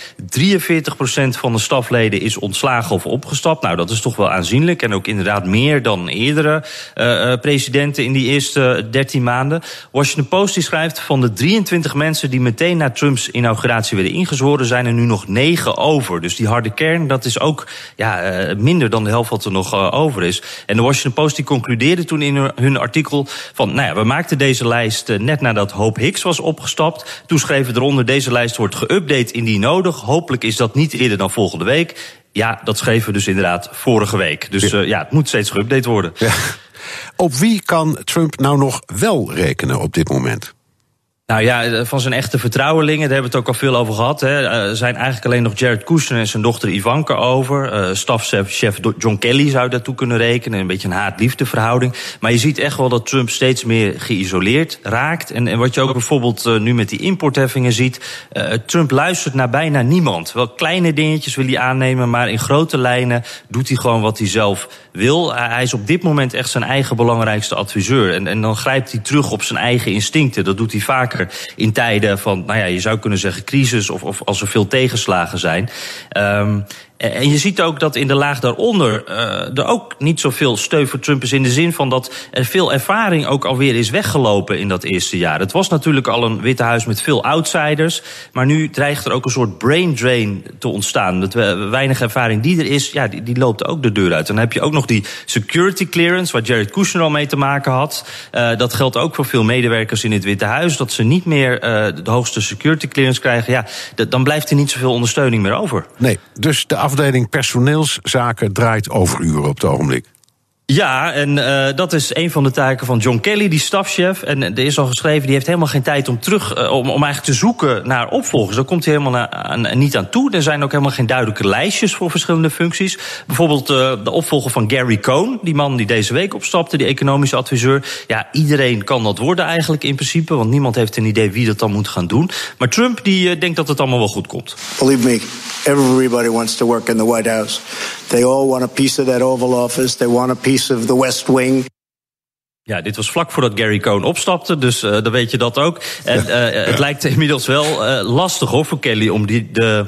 van de stafleden is ontslagen of opgestapt. Nou, dat is toch wel aanzienlijk. En ook inderdaad meer dan eerdere uh, presidenten in die eerste 13 maanden. Washington Post die schrijft van de 23 mensen die meteen na Trumps inauguratie werden ingezworen, zijn er nu nog 9 over. Dus die harde kern, dat is ook ja, minder dan de helft wat er nog over is. En de Washington Post die concludeerde toen in hun artikel van, nou ja, we maakten deze lijst eh, net nadat Hope Hicks was opgestapt. Toen schreven eronder, deze lijst wordt geüpdate indien nodig. Hopelijk is dat niet eerder dan volgende week. Ja, dat schreven we dus inderdaad vorige week. Dus ja, uh, ja het moet steeds geüpdate worden. Ja. Op wie kan Trump nou nog wel rekenen op dit moment? Nou ja, van zijn echte vertrouwelingen, daar hebben we het ook al veel over gehad. Hè. Er zijn eigenlijk alleen nog Jared Kushner en zijn dochter Ivanka over. Uh, stafchef John Kelly zou daartoe kunnen rekenen. Een beetje een haat-liefde verhouding. Maar je ziet echt wel dat Trump steeds meer geïsoleerd raakt. En, en wat je ook bijvoorbeeld nu met die importheffingen ziet. Trump luistert naar bijna niemand. Wel kleine dingetjes wil hij aannemen, maar in grote lijnen doet hij gewoon wat hij zelf wil. Hij is op dit moment echt zijn eigen belangrijkste adviseur. En, en dan grijpt hij terug op zijn eigen instincten. Dat doet hij in tijden van, nou ja, je zou kunnen zeggen crisis of, of als er veel tegenslagen zijn. Um, en je ziet ook dat in de laag daaronder uh, er ook niet zoveel steun voor Trump is. In de zin van dat er veel ervaring ook alweer is weggelopen in dat eerste jaar. Het was natuurlijk al een Witte Huis met veel outsiders. Maar nu dreigt er ook een soort brain drain te ontstaan. Dat weinig ervaring die er is, ja, die, die loopt ook de deur uit. En dan heb je ook nog die security clearance, waar Jared Kushner al mee te maken had. Uh, dat geldt ook voor veel medewerkers in het Witte Huis. Dat ze niet meer de hoogste security clearance krijgen. Ja, dan blijft er niet zoveel ondersteuning meer over. Nee, dus de afdeling personeelszaken draait overuren op het ogenblik. Ja, en uh, dat is een van de taken van John Kelly, die stafchef. En er is al geschreven, die heeft helemaal geen tijd om terug, uh, om, om eigenlijk te zoeken naar opvolgers. Daar komt hij helemaal aan, niet aan toe. Er zijn ook helemaal geen duidelijke lijstjes voor verschillende functies. Bijvoorbeeld de opvolger van Gary Cohn, die man die deze week opstapte, die economische adviseur. Ja, iedereen kan dat worden eigenlijk in principe, want niemand heeft een idee wie dat dan moet gaan doen. Maar Trump die denkt dat het allemaal wel goed komt. Believe me, everybody wants to work in the White House. They all want a piece of that Oval Office. They want a piece of the West Wing. Ja, dit was vlak voordat Gary Cohn opstapte, dus uh, dan weet je dat ook. En uh, het lijkt inmiddels wel uh, lastig hoor, voor Kelly om die, de,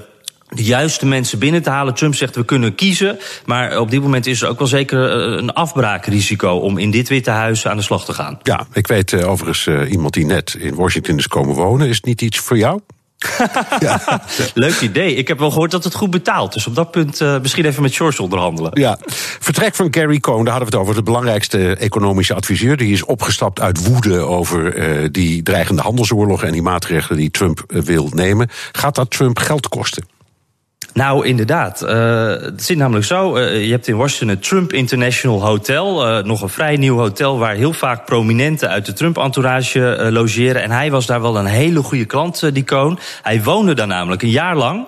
de juiste mensen binnen te halen. Trump zegt we kunnen kiezen, maar op dit moment is er ook wel zeker een afbraakrisico om in dit Witte Huis aan de slag te gaan. Ja, ik weet overigens iemand die net in Washington is komen wonen. Is het niet iets voor jou? ja. Leuk idee. Ik heb wel gehoord dat het goed betaalt. Dus op dat punt uh, misschien even met George onderhandelen. Ja. Vertrek van Gary Cohn, daar hadden we het over. De belangrijkste economische adviseur. Die is opgestapt uit woede over uh, die dreigende handelsoorlog en die maatregelen die Trump uh, wil nemen. Gaat dat Trump geld kosten? Nou, inderdaad. Uh, het zit namelijk zo. Uh, je hebt in Washington het Trump International Hotel. Uh, nog een vrij nieuw hotel waar heel vaak prominenten uit de Trump-entourage logeren. En hij was daar wel een hele goede klant, die Cohn. Hij woonde daar namelijk een jaar lang.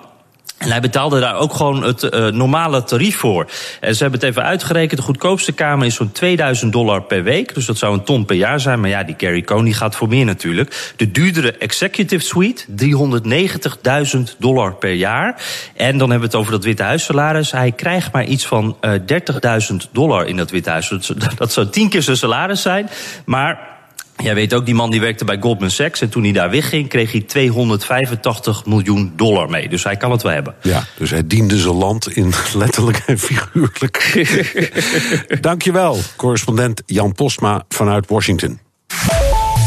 En hij betaalde daar ook gewoon het uh, normale tarief voor. En ze hebben het even uitgerekend. De goedkoopste kamer is zo'n 2000 dollar per week. Dus dat zou een ton per jaar zijn. Maar ja, die Gary die gaat voor meer natuurlijk. De duurdere Executive Suite, 390.000 dollar per jaar. En dan hebben we het over dat Witte Huissalaris. Hij krijgt maar iets van uh, 30.000 dollar in dat Witte Huis. Dat zou tien keer zijn salaris zijn. Maar Jij weet ook, die man die werkte bij Goldman Sachs. En toen hij daar wegging, kreeg hij 285 miljoen dollar mee. Dus hij kan het wel hebben. Ja, dus hij diende zijn land in letterlijk en figuurlijk. Dankjewel, correspondent Jan Postma vanuit Washington.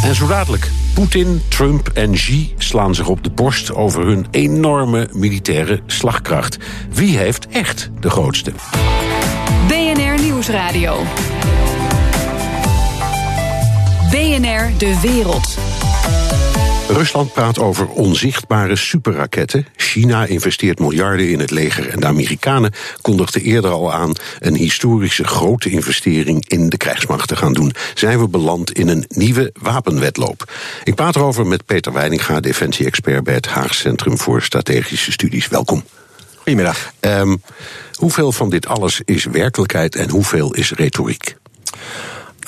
En zo dadelijk. Poetin, Trump en Xi slaan zich op de borst over hun enorme militaire slagkracht. Wie heeft echt de grootste? BNR Nieuwsradio. BNR De Wereld. Rusland praat over onzichtbare superraketten. China investeert miljarden in het leger. En de Amerikanen kondigden eerder al aan een historische grote investering in de krijgsmacht te gaan doen. Zijn we beland in een nieuwe wapenwetloop? Ik praat erover met Peter Weininga, defensie-expert bij het Haag Centrum voor Strategische Studies. Welkom. Goedemiddag. Um, hoeveel van dit alles is werkelijkheid en hoeveel is retoriek?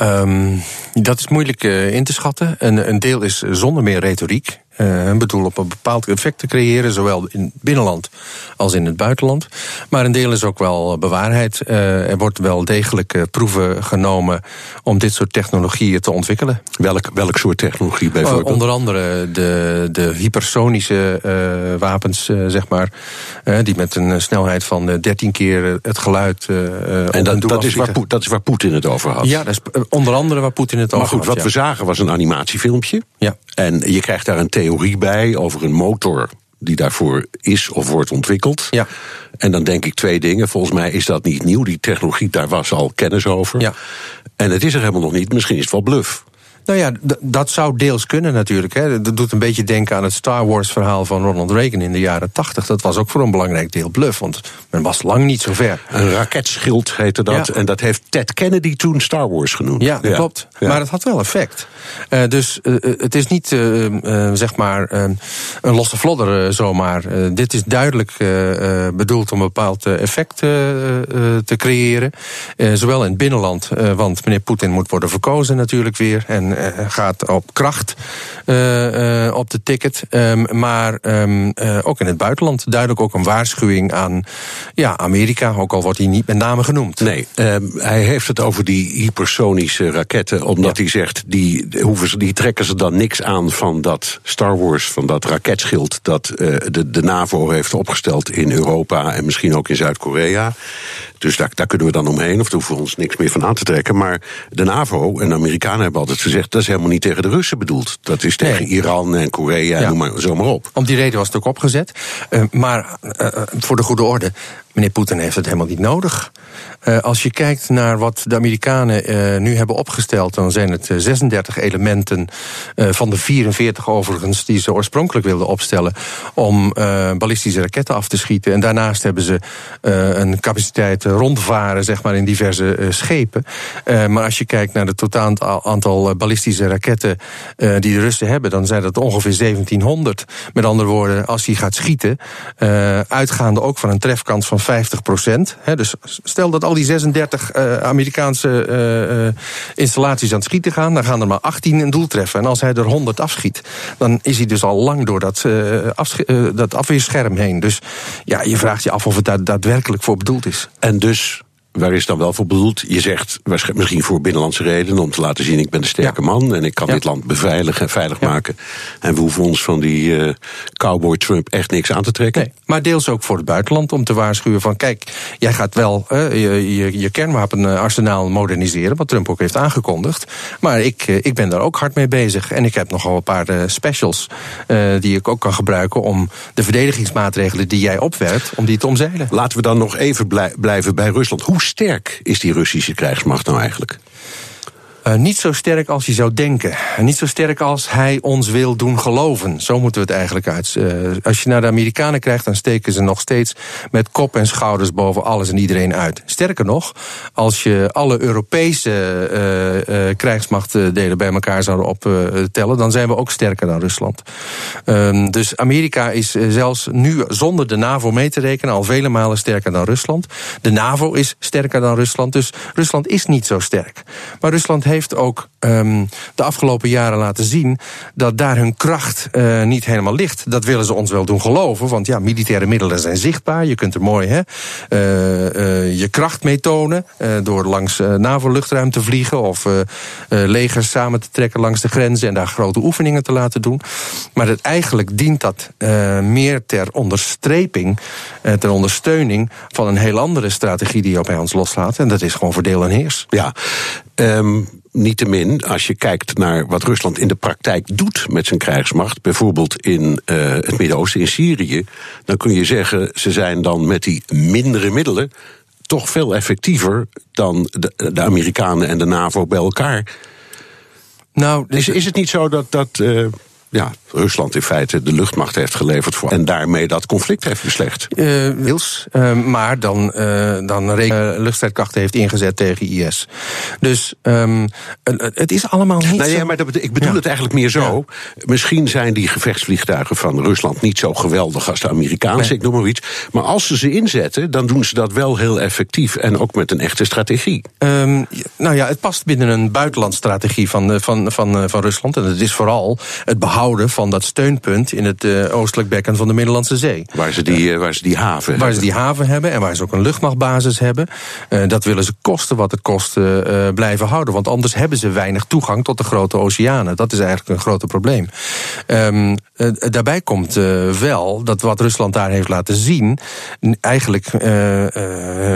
Um, dat is moeilijk uh, in te schatten. Een, een deel is zonder meer retoriek. Uh, bedoel op een bepaald effect te creëren, zowel in het binnenland als in het buitenland. Maar een deel is ook wel bewaarheid. Uh, er wordt wel degelijk uh, proeven genomen om dit soort technologieën te ontwikkelen. Welk, welk soort technologie bijvoorbeeld? onder andere de, de hypersonische wapens, zeg maar. die met een snelheid van 13 keer het geluid. en dat, dat, is waar, dat is waar Poetin het over had. Ja, dat is onder andere waar Poetin het over had. Maar goed, wat we zagen was een animatiefilmpje. Ja. En je krijgt daar een theorie bij over een motor die daarvoor is of wordt ontwikkeld. Ja. En dan denk ik twee dingen. Volgens mij is dat niet nieuw. Die technologie, daar was al kennis over. Ja. En het is er helemaal nog niet. Misschien is het wel bluff. Nou ja, dat zou deels kunnen natuurlijk. Hè. Dat doet een beetje denken aan het Star Wars verhaal van Ronald Reagan in de jaren 80. Dat was ook voor een belangrijk deel bluff, want men was lang niet zo ver. Een raketschild heette dat. En dat heeft Ted Kennedy toen Star Wars genoemd. Ja, dat klopt. Maar het had wel effect. Uh, dus uh, het is niet, uh, zeg maar, een losse vlodder zomaar. dit is duidelijk bedoeld om een bepaald effect te creëren. zowel in het binnenland, want meneer Poetin moet worden verkozen natuurlijk weer. En gaat op kracht op de ticket. Um, maar um, ook in het buitenland duidelijk ook een waarschuwing aan ja, Amerika. Ook al wordt hij niet met name genoemd. Nee, um, hij heeft het over die hypersonische raketten. Omdat hij zegt, die, hoeven ze, die trekken ze dan niks aan van dat Star Wars, van dat raketschild dat de, de NAVO heeft opgesteld in Europa en misschien ook in Zuid-Korea. Dus daar, daar kunnen we dan omheen, of daar hoeven we ons niks meer van aan te trekken. Maar de NAVO en de Amerikanen hebben altijd gezegd... dat is helemaal niet tegen de Russen bedoeld. Dat is tegen Iran en Korea, ja. noem maar zo maar op. Om die reden was het ook opgezet. Uh, maar uh, voor de goede orde, meneer Poetin heeft het helemaal niet nodig. Uh, als je kijkt naar wat de Amerikanen uh, nu hebben opgesteld, dan zijn het 36 elementen uh, van de 44 overigens die ze oorspronkelijk wilden opstellen om ballistische raketten af te schieten. En daarnaast hebben ze een capaciteit rondvaren, zeg maar, in diverse schepen. maar als je kijkt naar het totaal aantal ballistische raketten die de Russen hebben, dan zijn dat ongeveer 1700. Met andere woorden, als hij gaat schieten, uitgaande ook van een trefkans van 50 procent. Dus stel dat al die 36 uh, Amerikaanse uh, installaties aan het schieten gaan, dan gaan er maar 18 een doel treffen. En als hij er 100 afschiet, dan is hij dus al lang door dat, dat afweerscherm heen. Dus ja, je vraagt je af of het daar daadwerkelijk voor bedoeld is. En dus Waar is dan wel voor bedoeld? Je zegt misschien voor binnenlandse redenen, om te laten zien: ik ben een sterke man en ik kan dit land beveiligen en veilig maken. En we hoeven ons van die uh, cowboy Trump echt niks aan te trekken. Nee, maar deels ook voor het buitenland om te waarschuwen van: kijk, jij gaat wel uh, je, je, je, kernwapenarsenaal moderniseren, wat Trump ook heeft aangekondigd. Maar ik, uh, ik ben daar ook hard mee bezig. En ik heb nogal een paar specials die ik ook kan gebruiken om de verdedigingsmaatregelen die jij opwerpt, om die te omzeilen. Laten we dan nog even blij, blijven bij Rusland. Hoe sterk is die Russische krijgsmacht nou eigenlijk? Uh, niet zo sterk als je zou denken. Niet zo sterk als hij ons wil doen geloven. Zo moeten we het eigenlijk uit. Uh, als je naar de Amerikanen krijgt, dan steken ze nog steeds met kop en schouders boven alles en iedereen uit. Sterker nog, als je alle Europese uh, krijgsmachtdelen bij elkaar zouden optellen, dan zijn we ook sterker dan Rusland. Ehm, dus Amerika is zelfs nu zonder de NAVO mee te rekenen al vele malen sterker dan Rusland. De NAVO is sterker dan Rusland, dus Rusland is niet zo sterk. Maar Rusland heeft heeft ook um, de afgelopen jaren laten zien dat daar hun kracht uh, niet helemaal ligt. Dat willen ze ons wel doen geloven, want ja, militaire middelen zijn zichtbaar. Je kunt er mooi hè, uh, uh, je kracht mee tonen door langs NAVO-luchtruim te vliegen of legers samen te trekken langs de grenzen en daar grote oefeningen te laten doen. Maar het, eigenlijk dient dat meer ter onderstreping, ter ondersteuning van een heel andere strategie die je bij ons loslaat. En dat is gewoon verdeel en heers. Ja, um, niettemin, als je kijkt naar wat Rusland in de praktijk doet met zijn krijgsmacht, bijvoorbeeld in uh, het Midden-Oosten, in Syrië, dan kun je zeggen, ze zijn dan met die mindere middelen toch veel effectiever dan de, de Amerikanen en de NAVO bij elkaar. Nou, is, is het niet zo dat, dat uh, ja, Rusland in feite de luchtmacht heeft geleverd voor. En daarmee dat conflict heeft beslecht. Uh, Wils, uh, maar dan, uh, dan luchtstrijdkrachten heeft ingezet tegen IS. Dus um, het is allemaal niet. Zo... ja, maar dat, ik bedoel ja. het eigenlijk meer zo. Ja. Misschien zijn die gevechtsvliegtuigen van Rusland niet zo geweldig als de Amerikaanse, nee. ik noem maar iets. Maar als ze ze inzetten, dan doen ze dat wel heel effectief. En ook met een echte strategie. Um, nou ja, het past binnen een buitenlandstrategie van, van, van, van Rusland. En het is vooral het behouden van dat steunpunt in het uh, oostelijk bekken van de Middellandse Zee. Waar ze die, uh, waar ze die haven Waar hebben. ze die haven hebben en waar ze ook een luchtmachtbasis hebben. Uh, dat willen ze kosten wat het kost blijven houden. Want anders hebben ze weinig toegang tot de grote oceanen. Dat is eigenlijk een groot probleem. Um, daarbij komt wel dat wat Rusland daar heeft laten zien... eigenlijk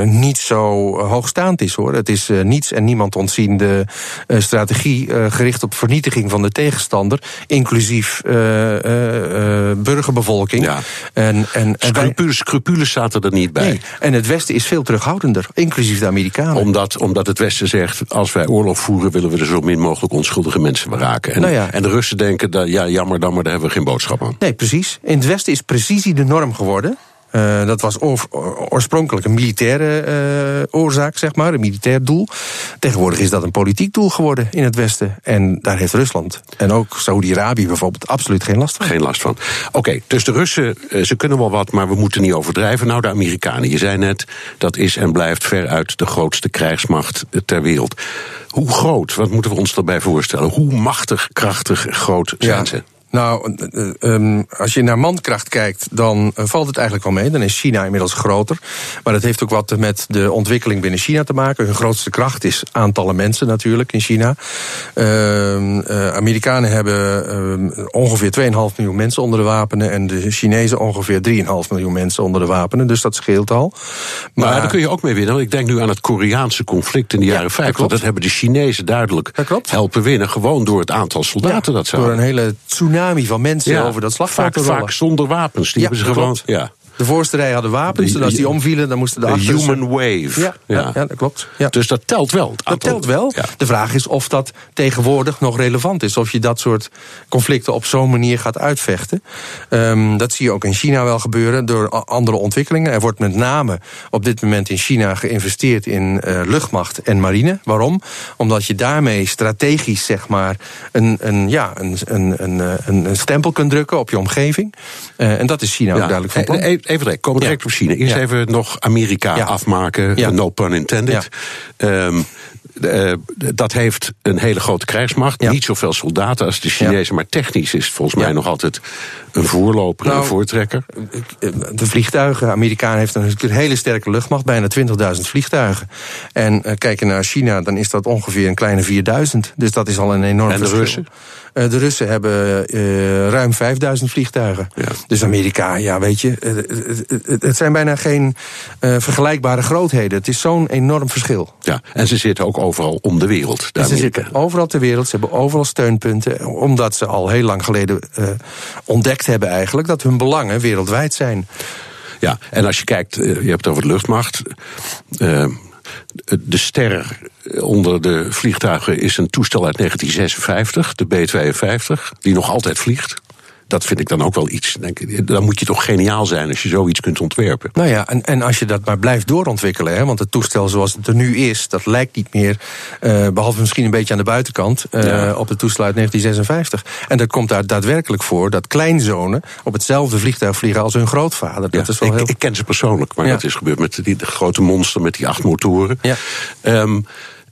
niet zo hoogstaand is hoor. Het is niets en niemand ontziende strategie gericht op vernietiging van de tegenstander... inclusief burgerbevolking. Ja. En, en, en wij- Scrupules, scrupules zaten er niet bij. nee. En het Westen is veel terughoudender, inclusief de Amerikanen. Omdat, omdat het Westen zegt, als wij oorlog voeren... willen we er zo min mogelijk onschuldige mensen raken. En, Nou ja. en de Russen denken, dat, ja, jammer dan, maar daar hebben we geen boodschap aan. Nee, precies. In het Westen is precisie de norm geworden. Eh, dat was oor- oorspronkelijk een militaire eh, oorzaak, zeg maar, een militair doel. Tegenwoordig is dat een politiek doel geworden in het Westen. En daar heeft Rusland en ook Saudi-Arabië bijvoorbeeld absoluut geen last van. Geen last van. Oké, dus de Russen, eh, ze kunnen wel wat, maar we moeten niet overdrijven. Nou, de Amerikanen, je zei net, dat is en blijft veruit de grootste krijgsmacht ter wereld. Hoe groot, wat moeten we ons daarbij voorstellen? Hoe machtig, krachtig, groot zijn ze? Nou, eh, eh, ehm, als je naar mankracht kijkt, dan eh, valt het eigenlijk wel mee. Dan is China inmiddels groter. Maar dat heeft ook wat met de ontwikkeling binnen China te maken. Hun grootste kracht is aantallen mensen natuurlijk in China. Ehm, eh, Amerikanen hebben ehm, ongeveer 2,5 miljoen mensen onder de wapenen. En de Chinezen ongeveer 3,5 miljoen mensen onder de wapenen. Dus dat scheelt al. Maar daar kun je ook mee winnen. Want ik denk nu aan het Koreaanse conflict in de jaren 50. klopt. Dat hebben de Chinezen duidelijk helpen winnen. Gewoon door het aantal soldaten dat ze door een hele tsunami van mensen Ja, over dat slagveld vaak, vaak zonder wapens. Die Ja, hebben ze gewoon. Ja. De voorste rij hadden wapens, en als die omvielen, dan moesten de achterste... human wave. Ja, ja. ja, dat klopt. Ja. Dus dat telt wel. Dat telt wel. Ja. De vraag is of dat tegenwoordig nog relevant is. Of je dat soort conflicten op zo'n manier gaat uitvechten. Ehm, dat zie je ook in China wel gebeuren door andere ontwikkelingen. Er wordt met name op dit moment in China geïnvesteerd in eh, luchtmacht en marine. Waarom? Omdat je daarmee strategisch zeg maar een, een, ja, een, een, een, eh, een, stempel kunt drukken op je omgeving. Eh, en dat is China ook duidelijk van plan. Eh, Even, direct, komen direct op China. Eerst even nog Amerika afmaken. No pun intended. Ehm, eh, dat heeft een hele grote krijgsmacht. Ja. Niet zoveel soldaten als de Chinezen. Maar technisch is het volgens mij Ja. nog altijd een voorloper en een Nou, voortrekker. de vliegtuigen. Amerikaan heeft een, een hele sterke luchtmacht, bijna 20.000 vliegtuigen. En uh, kijken naar China, dan is dat ongeveer een kleine 4000. Dus dat is al een enorm En de verschil. Russen? Uh, de Russen hebben uh, ruim 5000 vliegtuigen. Ja. Dus Amerika, ja, weet je, het, het zijn bijna geen vergelijkbare grootheden. Het is zo'n enorm verschil. Ja, en ze zitten ook overal om de wereld. De ze zitten overal ter wereld, ze hebben overal steunpunten, omdat ze al heel lang geleden ontdekt hebben eigenlijk dat hun belangen wereldwijd zijn. Ja, en als je kijkt, je hebt het over de luchtmacht. Uh, de ster onder de vliegtuigen is een toestel uit 1956, de B-52, die nog altijd vliegt. Dat vind ik dan ook wel iets. Denk, dan moet je toch geniaal zijn als je zoiets kunt ontwerpen. Nou ja, en, en als je dat maar blijft doorontwikkelen. Hè, want het toestel zoals het er nu is, dat lijkt niet meer. Uh, behalve misschien een beetje aan de buitenkant. Uh, ja. op het toestel uit 1956. En dat komt daar daadwerkelijk voor dat kleinzonen op hetzelfde vliegtuig vliegen als hun grootvader. Dat ja, is wel ik, heel... ik ken ze persoonlijk, maar ja. dat is gebeurd met die de grote monster met die acht motoren. Ja. Um,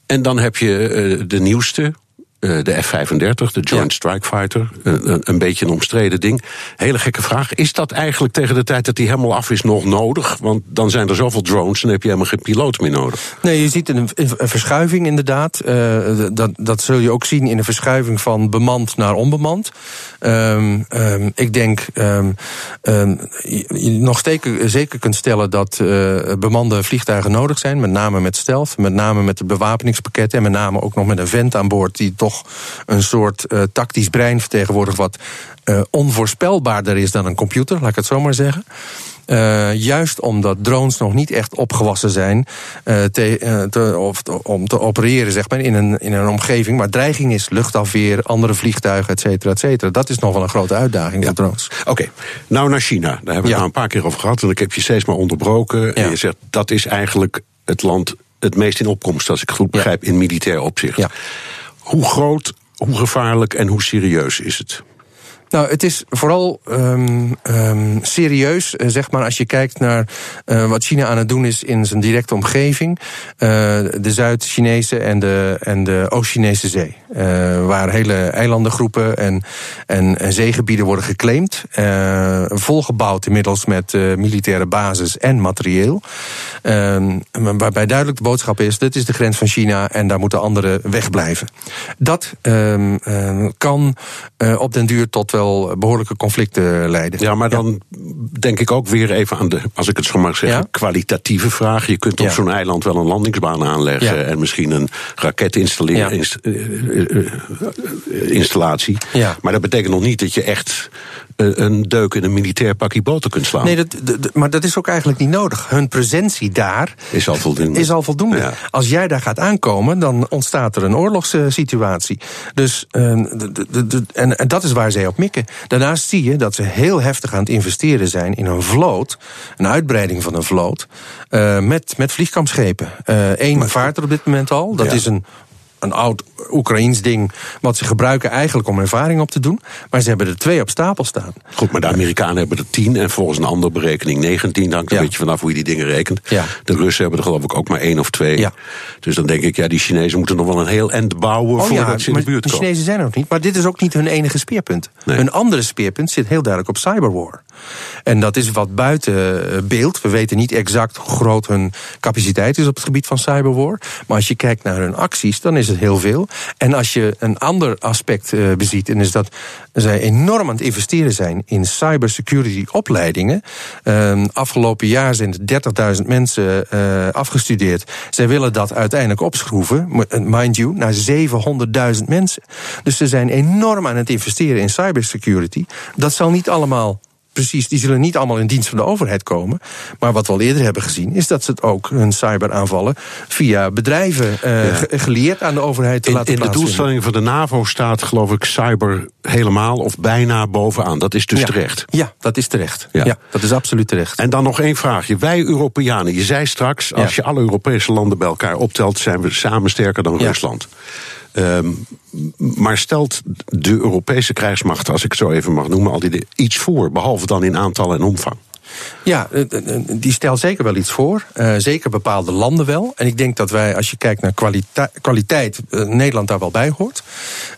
en dan heb je uh, de nieuwste. Uh, de F-35, de Joint. Strike Fighter. Een, een, beetje een omstreden ding. Hele gekke vraag. Is dat eigenlijk tegen de tijd dat die helemaal af is nog nodig? Want dan zijn er zoveel drones en heb je helemaal geen piloot meer nodig. Nee, je ziet een, een verschuiving inderdaad. Uh, dat, dat zul je ook zien in een verschuiving van bemand naar onbemand. Um, um, ik denk um, je nog zeker, zeker kunt stellen dat uh, bemande vliegtuigen nodig zijn. Met name met stealth, met name met het bewapeningspakket... en met name ook nog met een vent aan boord die toch een soort uh, tactisch brein vertegenwoordigt... wat uh, onvoorspelbaarder is dan een computer, laat ik het zo maar zeggen. Uh, juist omdat drones nog niet echt opgewassen zijn uh, te, te, of, om te opereren zeg maar, in, een, in een omgeving waar dreiging is, luchtafweer, andere vliegtuigen, et cetera, et cetera. Dat is nog wel een grote uitdaging ja. voor drones. Oké, okay. nou naar China. Daar hebben we het ja. nou een paar keer over gehad en ik heb je steeds maar onderbroken. Ja. En je zegt dat is eigenlijk het land het meest in opkomst, als ik goed begrijp, in militair opzicht. Hoe groot, hoe gevaarlijk en hoe serieus is het? Nou, het is vooral um, um, serieus, zeg maar, als je kijkt naar uh, wat China aan het doen is in zijn directe omgeving. Uh, de Zuid-Chinese en de, en de Oost-Chinese zee. Waar hele eilandengroepen en, en, en zeegebieden worden geclaimd. volgebouwd inmiddels met militaire basis en materieel. waarbij duidelijk de boodschap is, dit is de grens van China en daar moeten anderen wegblijven. Dat kan op den duur tot behoorlijke conflicten leiden. Ja, maar dan denk ik ook weer even aan de, als ik het zo mag zeggen, Ja. kwalitatieve vraag. Je kunt op Ja. zo'n eiland wel een landingsbaan aanleggen en misschien een raketinstallatie. Inst, eh, eh, eh. Maar dat betekent nog niet dat je echt een deuk in een militair pakje boter kunt slaan. Nee, dat, maar dat is ook eigenlijk niet nodig. Hun presentie daar is al voldoende. is al voldoende. Ja. Als jij daar gaat aankomen, dan ontstaat er een oorlogssituatie. Dus, eh, en, en dat is waar zij op mikken. Daarnaast zie je dat ze heel heftig aan het investeren zijn in een vloot, een uitbreiding van een vloot, eh, met, met vliegkampschepen. Eén vaart er op dit moment al. Dat Ja. is een een oud Oekraïens ding. wat ze gebruiken eigenlijk om ervaring op te doen. Maar ze hebben er twee op stapel staan. Goed, maar de Amerikanen hebben er 10 en volgens een andere berekening 19. Hangt een Ja. beetje vanaf hoe je die dingen rekent. Ja. De Russen hebben er geloof ik ook maar één of twee. Ja. Dus dan denk ik, ja, die Chinezen moeten nog wel een heel end bouwen voordat ze in de buurt de komen. Chinezen zijn er nog niet. Maar dit is ook niet hun enige speerpunt. Nee. Hun andere speerpunt zit heel duidelijk op cyberwar. En dat is wat buiten eh, beeld. We weten niet exact hoe groot hun capaciteit is op het gebied van cyberwar. Maar als je kijkt naar hun acties, dan is heel veel. En als je een ander aspect eh, beziet, en is dat zij enorm aan het investeren zijn in cybersecurity opleidingen. Ehm, afgelopen jaar zijn er 30.000 mensen eh, afgestudeerd. Zij willen dat uiteindelijk opschroeven, eh, mind you, naar 700.000 mensen. Dus ze zijn enorm aan het investeren in cybersecurity. Dat zal niet allemaal. Precies, die zullen niet allemaal in dienst van de overheid komen. Maar wat we al eerder hebben gezien, is dat ze het ook hun cyberaanvallen via bedrijven eh, ge- geleerd aan de overheid te In, laten in de doelstelling van de NAVO staat, geloof ik, cyber helemaal of bijna bovenaan. Dat is dus ja. terecht. Ja, dat is terecht. Ja. Ja. dat is absoluut terecht. En dan nog één vraagje. Wij Europeanen, je zei straks, als je alle Europese landen bij elkaar optelt, zijn we samen sterker dan Ja. Rusland. Ehm, maar stelt de Europese krijgsmacht, als ik het zo even mag noemen, al die di- iets voor, behalve dan in aantal en omvang? Ja, eh, eh, eh, die stelt zeker wel iets voor. Zeker bepaalde landen wel. En ik denk dat wij, als je kijkt naar kwaliteit, Nederland daar wel bij hoort.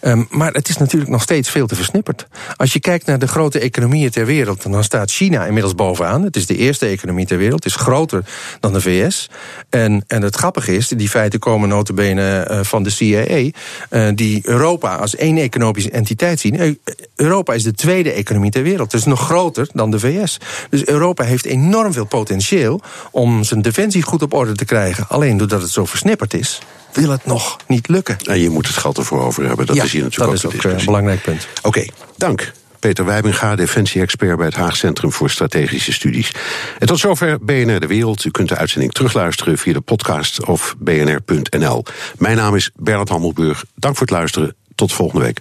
Ehm, maar het is natuurlijk nog steeds veel te versnipperd. Als je kijkt naar de grote economieën ter wereld, dan staat China inmiddels bovenaan. Het is de eerste economie ter wereld. Het is groter dan de VS. En, en het grappige is, die feiten komen notabene van de CIA, die Europa als één economische entiteit zien. Europa is de tweede economie ter wereld. Dus nog groter dan de VS. Dus Europa heeft enorm veel potentieel om zijn defensie goed op orde te krijgen. Alleen doordat het zo versnipperd is, wil het nog niet lukken. En je moet het geld ervoor over hebben. Dat Ja, is hier natuurlijk dat ook is ook eh, een belangrijk punt. Oké, dank. Peter Wijbinga, defensie-expert bij het Haag Centrum voor Strategische Studies. En tot zover BNR De Wereld. U kunt de uitzending terugluisteren via de podcast of bnr.nl. Mijn naam is Bernard Hammelburg. Dank voor het luisteren. Tot volgende week.